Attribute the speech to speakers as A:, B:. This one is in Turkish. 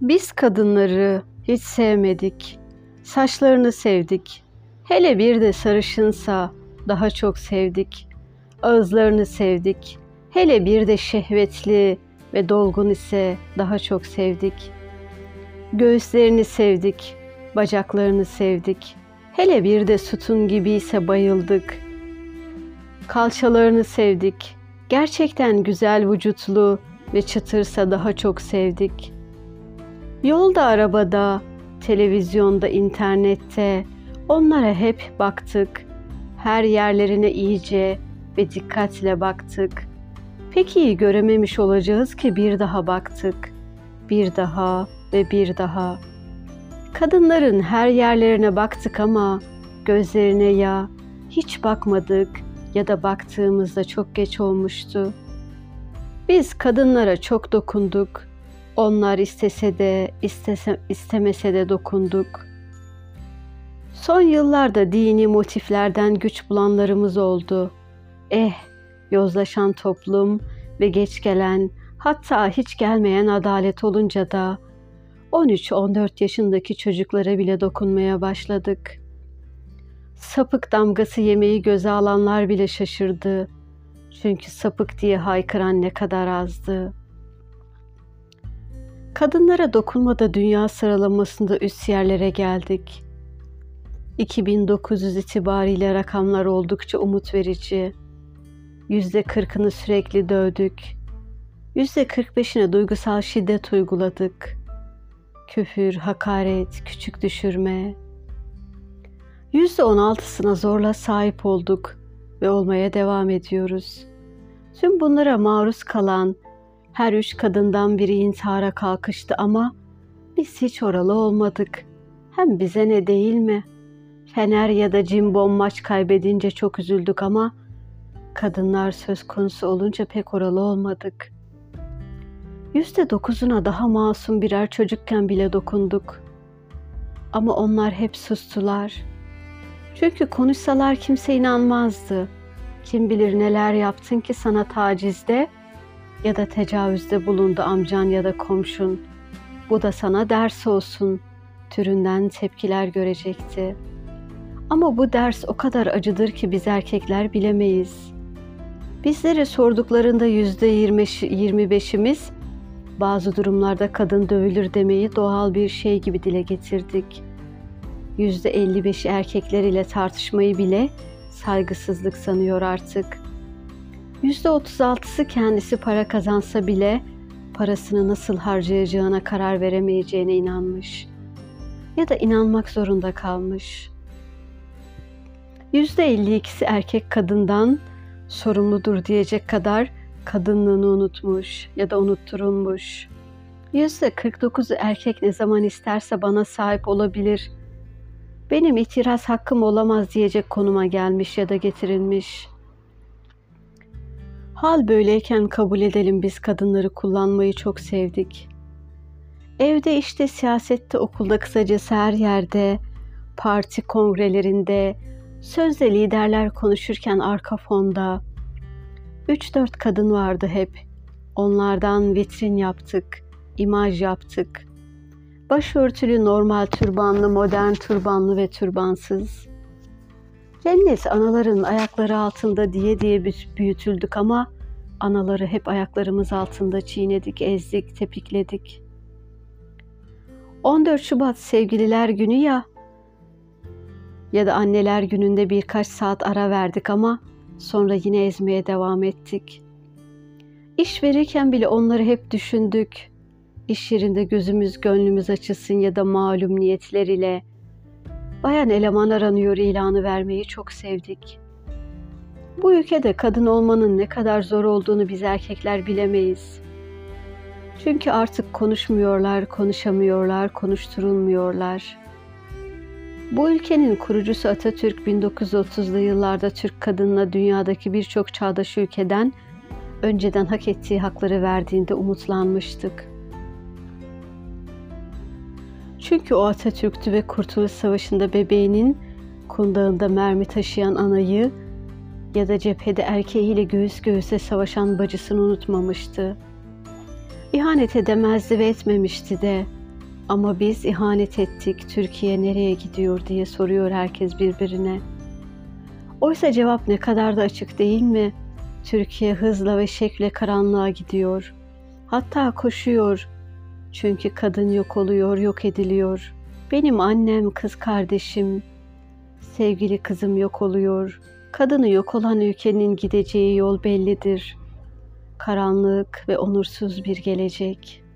A: Biz kadınları hiç sevmedik. Saçlarını sevdik. Hele bir de sarışınsa daha çok sevdik. Ağızlarını sevdik. Hele bir de şehvetli ve dolgun ise daha çok sevdik. Göğüslerini sevdik. Bacaklarını sevdik. Hele bir de sütun gibi ise bayıldık. Kalçalarını sevdik. Gerçekten güzel vücutlu ve çıtırsa daha çok sevdik.'' Yolda, arabada, televizyonda, internette onlara hep baktık. Her yerlerine iyice ve dikkatle baktık. Pek iyi görememiş olacağız ki bir daha baktık. Bir daha ve bir daha. Kadınların her yerlerine baktık ama gözlerine ya hiç bakmadık ya da baktığımızda çok geç olmuştu. Biz kadınlara çok dokunduk onlar istese de istese, istemese de dokunduk. Son yıllarda dini motiflerden güç bulanlarımız oldu. Eh, yozlaşan toplum ve geç gelen hatta hiç gelmeyen adalet olunca da 13-14 yaşındaki çocuklara bile dokunmaya başladık. Sapık damgası yemeği göze alanlar bile şaşırdı. Çünkü sapık diye haykıran ne kadar azdı.'' Kadınlara dokunmada dünya sıralamasında üst yerlere geldik. 2900 itibariyle rakamlar oldukça umut verici. Yüzde kırkını sürekli dövdük. Yüzde kırk beşine duygusal şiddet uyguladık. Küfür, hakaret, küçük düşürme. Yüzde on altısına zorla sahip olduk ve olmaya devam ediyoruz. Tüm bunlara maruz kalan her üç kadından biri intihara kalkıştı ama biz hiç oralı olmadık. Hem bize ne değil mi? Fener ya da Cimbom maç kaybedince çok üzüldük ama kadınlar söz konusu olunca pek oralı olmadık. Yüzde dokuzuna daha masum birer çocukken bile dokunduk. Ama onlar hep sustular. Çünkü konuşsalar kimse inanmazdı. Kim bilir neler yaptın ki sana tacizde ya da tecavüzde bulundu amcan ya da komşun. Bu da sana ders olsun türünden tepkiler görecekti. Ama bu ders o kadar acıdır ki biz erkekler bilemeyiz. Bizlere sorduklarında yüzde yirmi beşimiz bazı durumlarda kadın dövülür demeyi doğal bir şey gibi dile getirdik. Yüzde elli beşi erkekler ile tartışmayı bile saygısızlık sanıyor artık.'' %36'sı kendisi para kazansa bile parasını nasıl harcayacağına karar veremeyeceğine inanmış ya da inanmak zorunda kalmış. %52'si erkek kadından sorumludur diyecek kadar kadınlığını unutmuş ya da unutturulmuş. %49'u erkek ne zaman isterse bana sahip olabilir. Benim itiraz hakkım olamaz diyecek konuma gelmiş ya da getirilmiş.'' Hal böyleyken kabul edelim biz kadınları kullanmayı çok sevdik. Evde işte siyasette okulda kısacası her yerde, parti kongrelerinde, sözde liderler konuşurken arka fonda. Üç dört kadın vardı hep. Onlardan vitrin yaptık, imaj yaptık. Başörtülü, normal türbanlı, modern türbanlı ve türbansız. Cennet anaların ayakları altında diye diye büyütüldük ama anaları hep ayaklarımız altında çiğnedik, ezdik, tepikledik. 14 Şubat sevgililer günü ya ya da anneler gününde birkaç saat ara verdik ama sonra yine ezmeye devam ettik. İş verirken bile onları hep düşündük. İş yerinde gözümüz gönlümüz açılsın ya da malum niyetler ile bayan eleman aranıyor ilanı vermeyi çok sevdik. Bu ülkede kadın olmanın ne kadar zor olduğunu biz erkekler bilemeyiz. Çünkü artık konuşmuyorlar, konuşamıyorlar, konuşturulmuyorlar. Bu ülkenin kurucusu Atatürk 1930'lu yıllarda Türk kadınına dünyadaki birçok çağdaş ülkeden önceden hak ettiği hakları verdiğinde umutlanmıştık. Çünkü o Atatürk'tü ve Kurtuluş Savaşı'nda bebeğinin kundağında mermi taşıyan anayı ya da cephede erkeğiyle göğüs göğüse savaşan bacısını unutmamıştı. İhanet edemezdi ve etmemişti de Ama biz ihanet ettik, Türkiye nereye gidiyor diye soruyor herkes birbirine. Oysa cevap ne kadar da açık değil mi? Türkiye hızla ve şekle karanlığa gidiyor. Hatta koşuyor. Çünkü kadın yok oluyor, yok ediliyor. Benim annem, kız kardeşim, sevgili kızım yok oluyor. Kadını yok olan ülkenin gideceği yol bellidir. Karanlık ve onursuz bir gelecek.''